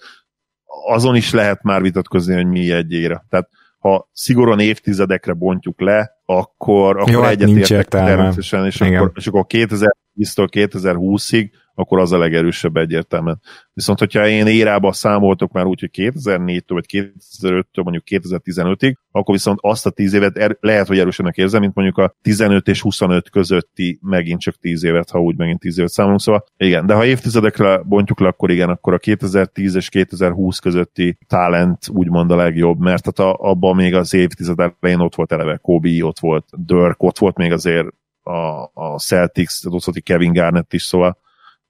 azon is lehet már vitatkozni, hogy mi egy éra. Tehát ha szigorúan évtizedekre bontjuk le, akkor, akkor hát egyetértek természetesen, és akkor, és akkor 2010-től 2020-ig akkor az a legerősebb egyértelműen. Viszont, hogyha én érába számoltok már úgy, hogy 2004-től vagy 2005-től mondjuk 2015-ig, akkor viszont azt a 10 évet er, lehet, hogy erősenek érzem, mint mondjuk a 15 és 25 közötti megint csak 10 évet, ha úgy megint 10 évet számolunk. Szóval igen, de ha évtizedekre bontjuk le, akkor igen, akkor a 2010 és 2020 közötti talent úgymond a legjobb, mert hát abban még az évtized elején ott volt eleve Kobe, ott volt Dirk, ott volt még azért a, a Celtics, ott volt Kevin Garnett is, szóval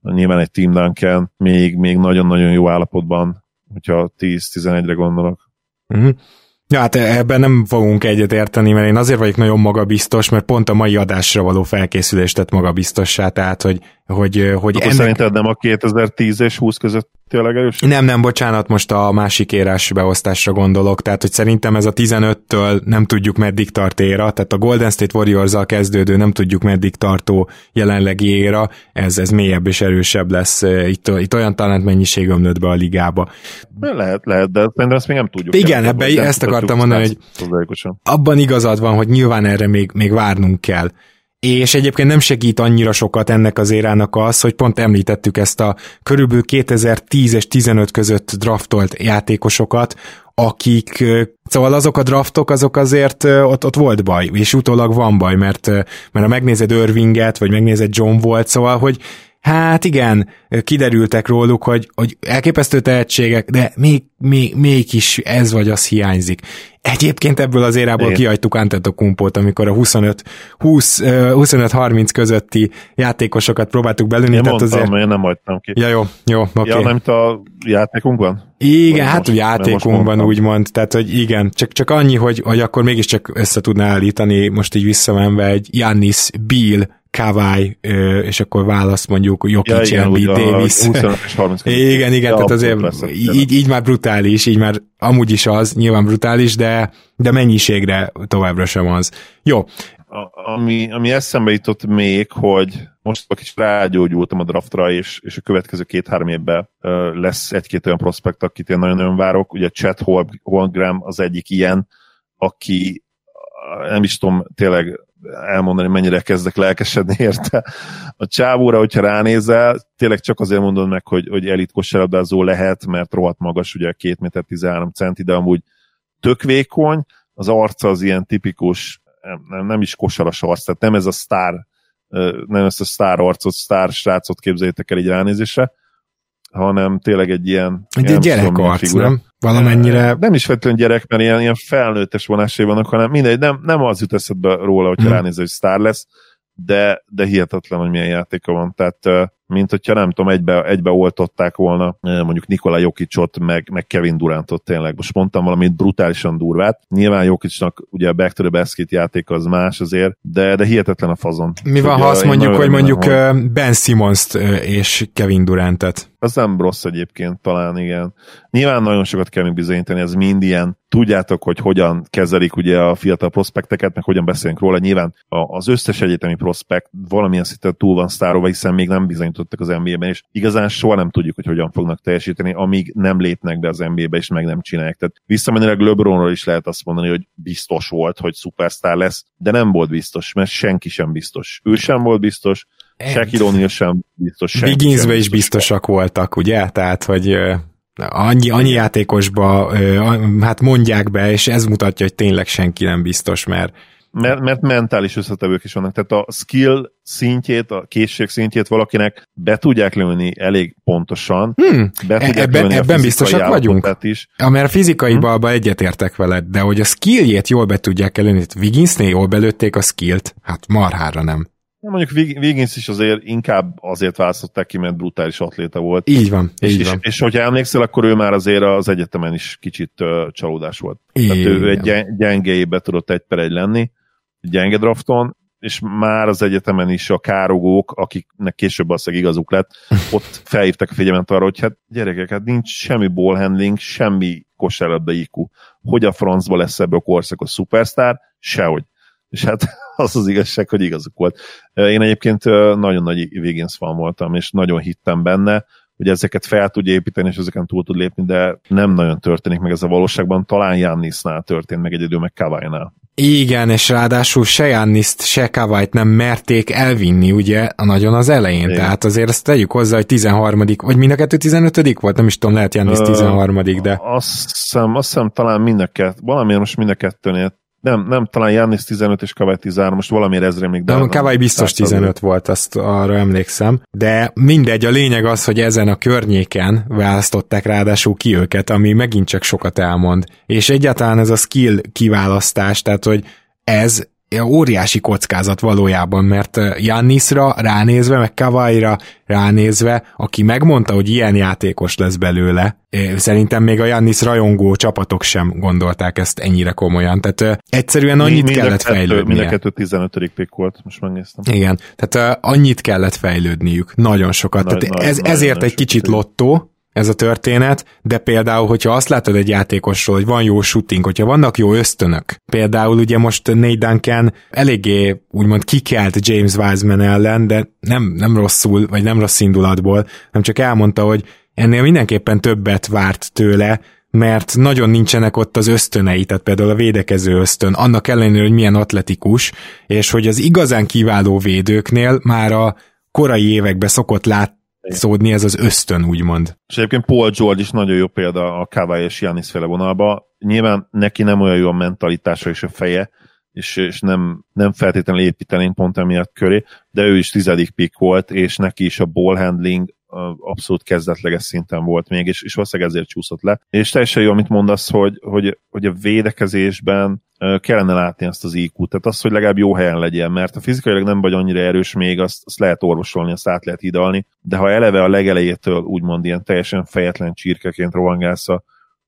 nyilván egy Team Duncan még, még nagyon-nagyon jó állapotban, hogyha 10-11-re gondolok. Uh-huh. Ja, hát ebben nem fogunk egyet érteni, mert én azért vagyok nagyon magabiztos, mert pont a mai adásra való felkészülést tett magabiztossá, tehát hogy, hogy, hogy Akkor ennek... szerinted nem a 2010 és 20 között tényleg erős? Nem, nem, bocsánat, most a másik érás beosztásra gondolok, tehát hogy szerintem ez a 15-től nem tudjuk meddig tart éra, tehát a Golden State warriors kezdődő nem tudjuk meddig tartó jelenlegi éra, ez, ez mélyebb és erősebb lesz, itt, itt olyan talent mennyiség ömlött be a ligába. Lehet, lehet, de szerintem ezt még nem tudjuk. Igen, ebbe ezt akartam mondani, hogy abban igazad van, hogy nyilván erre még, még várnunk kell és egyébként nem segít annyira sokat ennek az érának az, hogy pont említettük ezt a körülbelül 2010 és 15 között draftolt játékosokat, akik, szóval azok a draftok, azok azért ott, ott volt baj, és utólag van baj, mert, mert ha megnézed Irvinget, vagy megnézed John volt, szóval, hogy Hát igen, kiderültek róluk, hogy, hogy elképesztő tehetségek, de még, még, mégis ez vagy az hiányzik. Egyébként ebből az érából Igen. kihagytuk Antetokumpót, amikor a 25, 20, 25-30 közötti játékosokat próbáltuk belőni. Én tehát mondtam, azért... én nem hagytam ki. Ja, jó, jó, oké. Okay. Ja, nem a játékunkban? Igen, hát most, játékunkban úgymond, tehát hogy igen, csak, csak annyi, hogy, hogy akkor mégiscsak össze tudná állítani, most így visszamenve egy Jannis Bill Kawai, és akkor választ mondjuk Jokic, ja, Embiid, Davis. igen, igen, ja, tehát azért így, így már brutális, így már amúgy is az, nyilván brutális, de, de mennyiségre továbbra sem az. Jó. ami, ami eszembe jutott még, hogy most a kicsit rágyógyultam a draftra, és, és a következő két-három évben uh, lesz egy-két olyan prospekt, akit én nagyon-nagyon várok. Ugye Chet Holmgren az egyik ilyen, aki nem is tudom tényleg elmondani, mennyire kezdek lelkesedni érte. A csávóra, hogyha ránézel, tényleg csak azért mondod meg, hogy, hogy elit kosárlabdázó lehet, mert rohadt magas, ugye 2 méter 13 centi, de amúgy tök vékony, az arca az ilyen tipikus, nem, nem is kosaras arc, tehát nem ez a sztár, nem ezt a sztár arcot, sztár srácot képzeljétek el így ránézésre, hanem tényleg egy ilyen... Egy gyerek arc, nem? Valamennyire... Nem is feltétlenül gyerek, mert ilyen, ilyen felnőttes vonásai vannak, hanem mindegy, nem, nem az jut eszedbe róla, hogyha hmm. ránézel, hogy sztár lesz, de, de hihetetlen, hogy milyen játéka van. Tehát mint hogyha nem tudom, egybe, egybe oltották volna mondjuk Nikola Jokicsot, meg, meg Kevin Durantot tényleg. Most mondtam valamit brutálisan durvát. Nyilván Jokicsnak ugye a Back to the Basket játék az más azért, de, de hihetetlen a fazon. Mi van, ha azt mondjuk, hogy mondjuk hogy... Ben Simmons-t és Kevin Durantet? Az nem rossz egyébként, talán igen. Nyilván nagyon sokat kell még bizonyítani, ez mind ilyen, tudjátok, hogy hogyan kezelik ugye a fiatal prospekteket, meg hogyan beszélünk róla. Nyilván az összes egyetemi prospekt valamilyen szinten túl van sztárolva, hiszen még nem bizonyítottak az NBA-ben, és igazán soha nem tudjuk, hogy hogyan fognak teljesíteni, amíg nem lépnek be az NBA-be, és meg nem csinálják. Tehát visszamenőleg LeBronról is lehet azt mondani, hogy biztos volt, hogy szupersztár lesz, de nem volt biztos, mert senki sem biztos. Ő sem volt biztos, Shaquille O'Neal sem biztos. Wigginsbe is biztosak voltak, ugye? Tehát, hogy annyi, annyi játékosba hát mondják be, és ez mutatja, hogy tényleg senki nem biztos, mert mert, mert mentális összetevők is vannak. Tehát a skill szintjét, a készség szintjét valakinek be tudják lőni elég pontosan. Hmm. Be e- ebben, ebben biztosak vagyunk. Is. Mert a fizikai hmm. balba egyetértek veled, de hogy a skilljét jól be tudják előni, Wigginsnél jól belőtték a skillt, hát marhára nem. Mondjuk Wiggins is azért inkább azért választották ki, mert brutális atléta volt. Így van, és, így van. És, és hogyha emlékszel, akkor ő már azért az egyetemen is kicsit uh, csalódás volt. Igen. Tehát ő egy gyengébe tudott egy per egy lenni, gyenge drafton, és már az egyetemen is a károgók, akiknek később az igazuk lett, ott felhívtak a figyelmet arra, hogy hát gyerekek, hát nincs semmi ball handling, semmi kosárlabda IQ. Hogy a francba lesz ebből a korszakos szupersztár? Sehogy. És hát az az igazság, hogy igazuk volt. Én egyébként nagyon nagy Wiggins fan voltam, és nagyon hittem benne, hogy ezeket fel tudja építeni, és ezeken túl tud lépni, de nem nagyon történik meg ez a valóságban. Talán Jannisnál történt meg egyedül, meg Kawai-nál. Igen, és ráadásul se Janniszt, se Kawait nem merték elvinni, ugye, a nagyon az elején. Igen. Tehát azért ezt tegyük hozzá, hogy 13 vagy mind a kettő 15 volt? Nem is tudom, lehet Jannis 13 de... Azt hiszem, azt hiszem talán mind a kettő, valamiért most mind a kettőnél nem, nem, talán Jannis 15 és Kawai 13, most valamiért ez rémlik. De Kawai biztos 15 volt, azt arra emlékszem. De mindegy, a lényeg az, hogy ezen a környéken választották ráadásul ki őket, ami megint csak sokat elmond. És egyáltalán ez a skill kiválasztás, tehát hogy ez óriási kockázat valójában, mert Jannisra ránézve, meg Kavaira ránézve, aki megmondta, hogy ilyen játékos lesz belőle, szerintem még a Jannis rajongó csapatok sem gondolták ezt ennyire komolyan. Tehát egyszerűen annyit mind kellett kettő, fejlődnie. Mind a kettő 15. pick volt, most megnéztem. Igen, tehát annyit kellett fejlődniük, nagyon sokat. Nagy, tehát nagy, ez, nagy, ezért nagy, egy kicsit lottó, ez a történet, de például, hogyha azt látod egy játékosról, hogy van jó shooting, hogyha vannak jó ösztönök, például ugye most Nate Duncan eléggé úgymond kikelt James Wiseman ellen, de nem, nem rosszul, vagy nem rossz indulatból, nem csak elmondta, hogy ennél mindenképpen többet várt tőle, mert nagyon nincsenek ott az ösztönei, tehát például a védekező ösztön, annak ellenére, hogy milyen atletikus, és hogy az igazán kiváló védőknél már a korai években szokott lát, szódni ez az ösztön, úgymond. És egyébként Paul George is nagyon jó példa a Kawai és Janis féle vonalba. Nyilván neki nem olyan jó a mentalitása és a feje, és, és nem, nem feltétlenül építenénk pont emiatt köré, de ő is tizedik pick volt, és neki is a ball handling abszolút kezdetleges szinten volt még, és, és valószínűleg ezért csúszott le. És teljesen jó, amit mondasz, hogy, hogy, hogy a védekezésben kellene látni azt az IQ-t, tehát az, hogy legalább jó helyen legyen, mert a fizikailag nem vagy annyira erős még, azt, azt lehet orvosolni, azt át lehet hidalni, de ha eleve a legelejétől úgymond ilyen teljesen fejetlen csirkeként rohangálsz a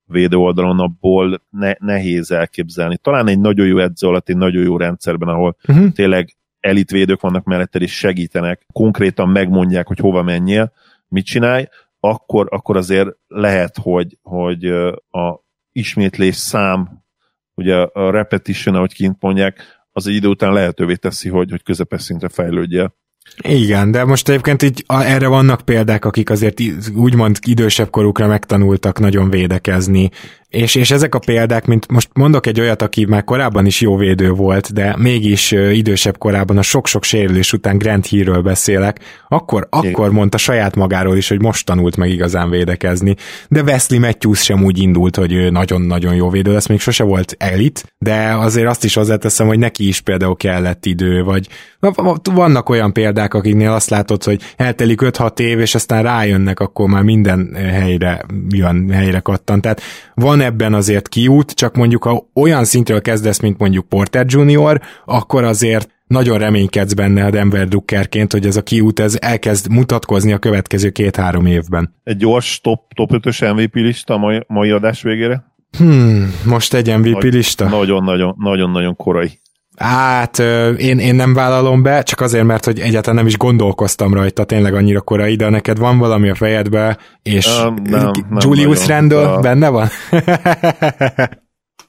védő oldalon, abból ne, nehéz elképzelni. Talán egy nagyon jó edző alatt, egy nagyon jó rendszerben, ahol uh-huh. tényleg elitvédők vannak melletted és segítenek, konkrétan megmondják, hogy hova menjél, mit csinálj, akkor, akkor azért lehet, hogy, hogy a ismétlés szám ugye a repetition, ahogy kint mondják, az egy idő után lehetővé teszi, hogy, hogy közepes szintre fejlődjél. Igen, de most egyébként így erre vannak példák, akik azért úgymond idősebb korukra megtanultak nagyon védekezni, és, és ezek a példák, mint most mondok egy olyat, aki már korábban is jó védő volt, de mégis idősebb korában a sok-sok sérülés után Grant Hillről beszélek, akkor, akkor mondta saját magáról is, hogy most tanult meg igazán védekezni. De Wesley Matthews sem úgy indult, hogy ő nagyon-nagyon jó védő lesz, még sose volt elit, de azért azt is hozzáteszem, hogy neki is például kellett idő, vagy vannak olyan példák, akiknél azt látod, hogy eltelik 5-6 év, és aztán rájönnek, akkor már minden helyre jön, helyre kattan. Tehát van ebben azért kiút, csak mondjuk ha olyan szintről kezdesz, mint mondjuk Porter Junior, akkor azért nagyon reménykedsz benne a Denver Druckerként, hogy ez a kiút ez elkezd mutatkozni a következő két-három évben. Egy gyors top, top 5-ös MVP lista a mai, mai adás végére? Hmm, most egy MVP Nagy, lista? Nagyon-nagyon korai. Hát én, én nem vállalom be, csak azért, mert hogy egyáltalán nem is gondolkoztam rajta tényleg annyira korai, de neked van valami a fejedbe, és um, nem, nem Julius Randle a... benne van?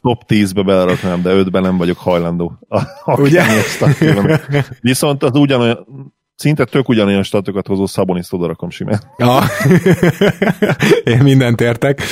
Top 10-be beleraknám, de 5-ben nem vagyok hajlandó. Ugye? Viszont az ugyanolyan, szinte tök ugyanolyan statokat hozó Szaboniszt oda rakom simán. Ja. Én mindent értek.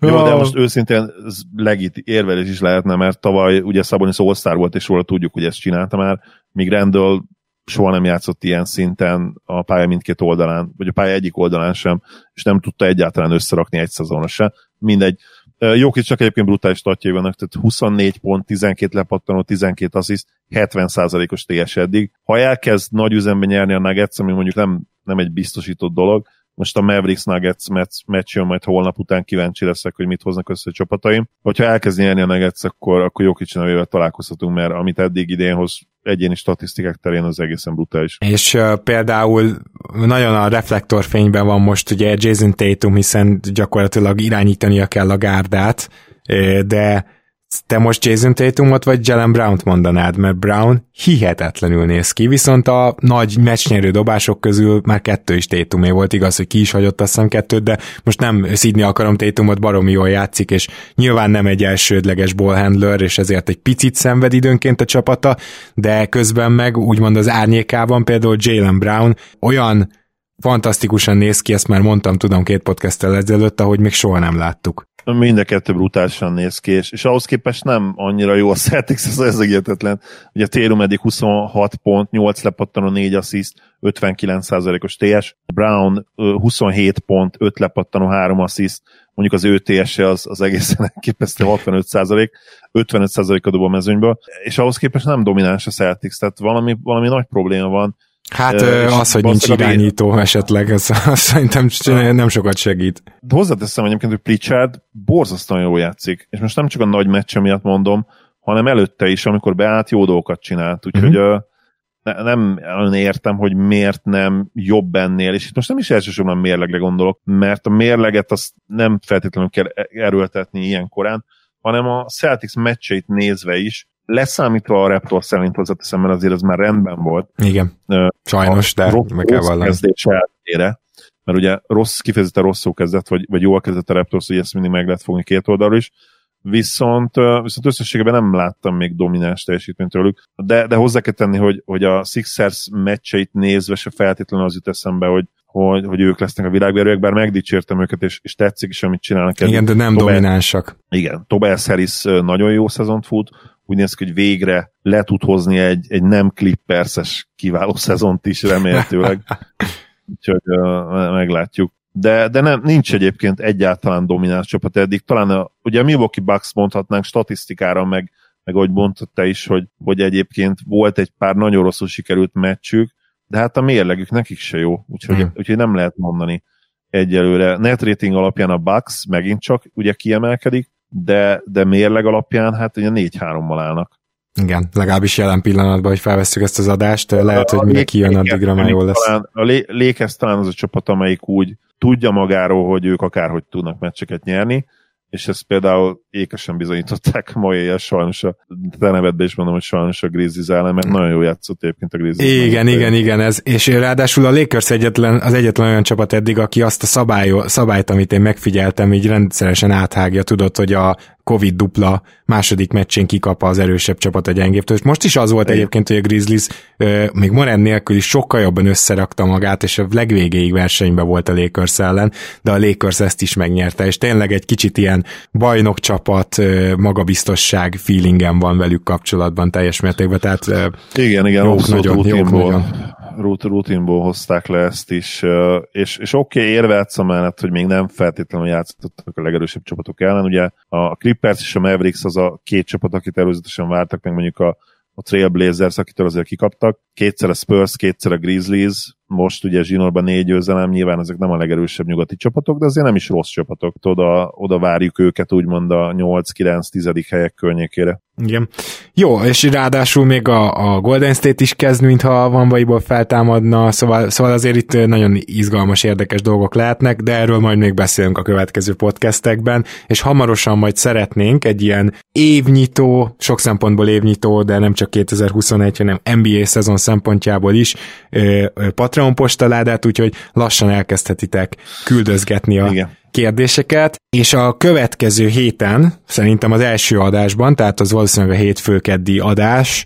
Jó, de most őszintén legit érvelés is lehetne, mert tavaly ugye Szabonis all volt, és róla tudjuk, hogy ezt csinálta már, míg Randall soha nem játszott ilyen szinten a pálya mindkét oldalán, vagy a pálya egyik oldalán sem, és nem tudta egyáltalán összerakni egy szezonra se. Mindegy. Jók csak egyébként brutális statjai vannak, tehát 24 pont, 12 lepattanó, 12 assziszt, 70%-os TS eddig. Ha elkezd nagy üzemben nyerni a Nuggets, ami mondjuk nem, nem egy biztosított dolog, most a Mavericks Nuggets meccs, meccs jön majd holnap után, kíváncsi leszek, hogy mit hoznak össze a csapataim. Hogyha elkezd nyerni a Nuggets, akkor, akkor jó kicsi nevével találkozhatunk, mert amit eddig idén hoz egyéni statisztikák terén az egészen brutális. És uh, például nagyon a reflektorfényben van most ugye Jason Tatum, hiszen gyakorlatilag irányítania kell a gárdát, de te most Jason Tatumot vagy Jalen Brown-t mondanád, mert Brown hihetetlenül néz ki, viszont a nagy meccsnyerő dobások közül már kettő is Tatumé volt, igaz, hogy ki is hagyott azt hiszem kettőt, de most nem szídni akarom Tatumot, baromi jól játszik, és nyilván nem egy elsődleges ballhandler, és ezért egy picit szenved időnként a csapata, de közben meg úgymond az árnyékában például Jalen Brown olyan fantasztikusan néz ki, ezt már mondtam, tudom, két podcasttel ezelőtt, ahogy még soha nem láttuk. Mind a kettő brutálisan néz ki, és, és ahhoz képest nem annyira jó a Celtics, ez, ez egyetetlen. Ugye Térum eddig 26 pont, 8 lepattanó, 4 assziszt, 59%-os TS, Brown 27 pont, 5 lepattanó, 3 assziszt, mondjuk az ő TS-e az, az egészen elképesztő 65 55 a dob a mezőnyből, és ahhoz képest nem domináns a Celtics, tehát valami, valami nagy probléma van, Hát uh, az, hogy nincs irányító én... esetleg, az, az szerintem nem sokat segít. Hozzáteszem egyébként, hogy Pritchard borzasztóan jól játszik, és most nem csak a nagy meccse miatt mondom, hanem előtte is, amikor beállt, jó dolgokat csinált, úgyhogy uh-huh. ne, nem értem, hogy miért nem jobb ennél, és itt most nem is elsősorban mérlegre gondolok, mert a mérleget azt nem feltétlenül kell erőltetni ilyen korán, hanem a Celtics meccseit nézve is leszámítva a Raptor szerint hozzáteszem, mert azért ez már rendben volt. Igen, sajnos, de meg kell vallani. kezdés eltére, mert ugye rossz, kifejezetten rosszul kezdett, vagy, vagy jól kezdett a Raptors, hogy ezt mindig meg lehet fogni két oldalról is, viszont, viszont összességében nem láttam még domináns teljesítményt tőlük, de, de hozzá kell tenni, hogy, hogy a Sixers meccseit nézve se feltétlenül az jut eszembe, hogy, hogy, hogy ők lesznek a világverőek, bár megdicsértem őket, és, és tetszik is, amit csinálnak. Igen, de nem Tobias, dominánsak. Igen, Tobias Harris nagyon jó szezont fut, úgy néz ki, hogy végre le tud hozni egy, egy nem clipperses kiváló szezont is remélhetőleg. Úgyhogy uh, meglátjuk. De, de nem, nincs egyébként egyáltalán domináns csapat eddig. Talán a, ugye a Milwaukee Bucks mondhatnánk statisztikára, meg, meg ahogy mondtad te is, hogy, hogy egyébként volt egy pár nagyon rosszul sikerült meccsük, de hát a mérlegük nekik se jó, úgyhogy, mm. úgyhogy nem lehet mondani egyelőre. Net rating alapján a Bucks megint csak ugye kiemelkedik, de, de mérleg alapján hát ugye 4-3-mal állnak. Igen, legalábbis jelen pillanatban, hogy felveszük ezt az adást, lehet, hogy mire kijön, addigra már jól lesz. Talán, a Lékez talán az a csapat, amelyik úgy tudja magáról, hogy ők akárhogy tudnak meccseket nyerni, és ezt például ékesen bizonyították ma éjjel, sajnos a te nevedbe is mondom, hogy sajnos a Grizzlies ellen, mert nagyon jó játszott egyébként a Grizzlies. Igen, igen, igen, ez, és ráadásul a Lakers egyetlen, az egyetlen olyan csapat eddig, aki azt a szabály, szabályt, amit én megfigyeltem, így rendszeresen áthágja, tudod, hogy a Covid dupla második meccsén kikap az erősebb csapat a gyengébbtől. És most is az volt egyébként, hogy a Grizzlies még Moren nélkül is sokkal jobban összerakta magát, és a legvégéig versenyben volt a Lakers ellen, de a Lakers ezt is megnyerte, és tényleg egy kicsit ilyen bajnok csapat, magabiztosság feelingem van velük kapcsolatban teljes mértékben, tehát igen, igen, jók nagyon, jók nagyon rutinból hozták le ezt is, és, és oké, okay, érvetsz mellett, hogy még nem feltétlenül játszottak a legerősebb csapatok ellen. Ugye a Clippers és a Mavericks az a két csapat, akit előzetesen vártak, meg mondjuk a, a Trailblazers, akitől azért kikaptak. Kétszer a Spurs, kétszer a Grizzlies, most ugye Zsinórban négy győzelem, nyilván ezek nem a legerősebb nyugati csapatok, de azért nem is rossz csapatok. Oda, oda várjuk őket úgymond a 8-9-10. helyek környékére. Igen. Jó, és ráadásul még a, a Golden State is kezd, mintha van vaiból feltámadna, szóval, szóval azért itt nagyon izgalmas, érdekes dolgok lehetnek, de erről majd még beszélünk a következő podcastekben, és hamarosan majd szeretnénk egy ilyen évnyitó, sok szempontból évnyitó, de nem csak 2021, hanem NBA szezon szempontjából is Patreon postaládát, úgyhogy lassan elkezdhetitek küldözgetni a Igen kérdéseket, és a következő héten, szerintem az első adásban, tehát az valószínűleg a hétfőkeddi adás,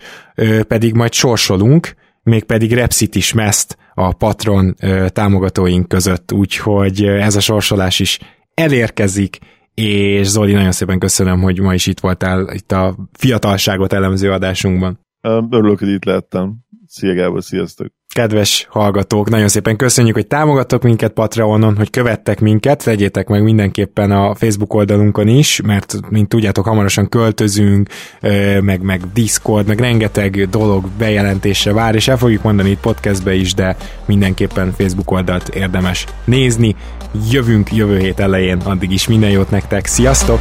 pedig majd sorsolunk, mégpedig Repsit is meszt a Patron támogatóink között, úgyhogy ez a sorsolás is elérkezik, és Zoli, nagyon szépen köszönöm, hogy ma is itt voltál itt a fiatalságot elemző adásunkban. Örülök, hogy itt lettem. Szia Gábor, sziasztok! Kedves hallgatók, nagyon szépen köszönjük, hogy támogattok minket Patreonon, hogy követtek minket, tegyétek meg mindenképpen a Facebook oldalunkon is, mert mint tudjátok, hamarosan költözünk, meg, meg Discord, meg rengeteg dolog bejelentése vár, és el fogjuk mondani itt podcastbe is, de mindenképpen Facebook oldalt érdemes nézni. Jövünk jövő hét elején, addig is minden jót nektek, sziasztok!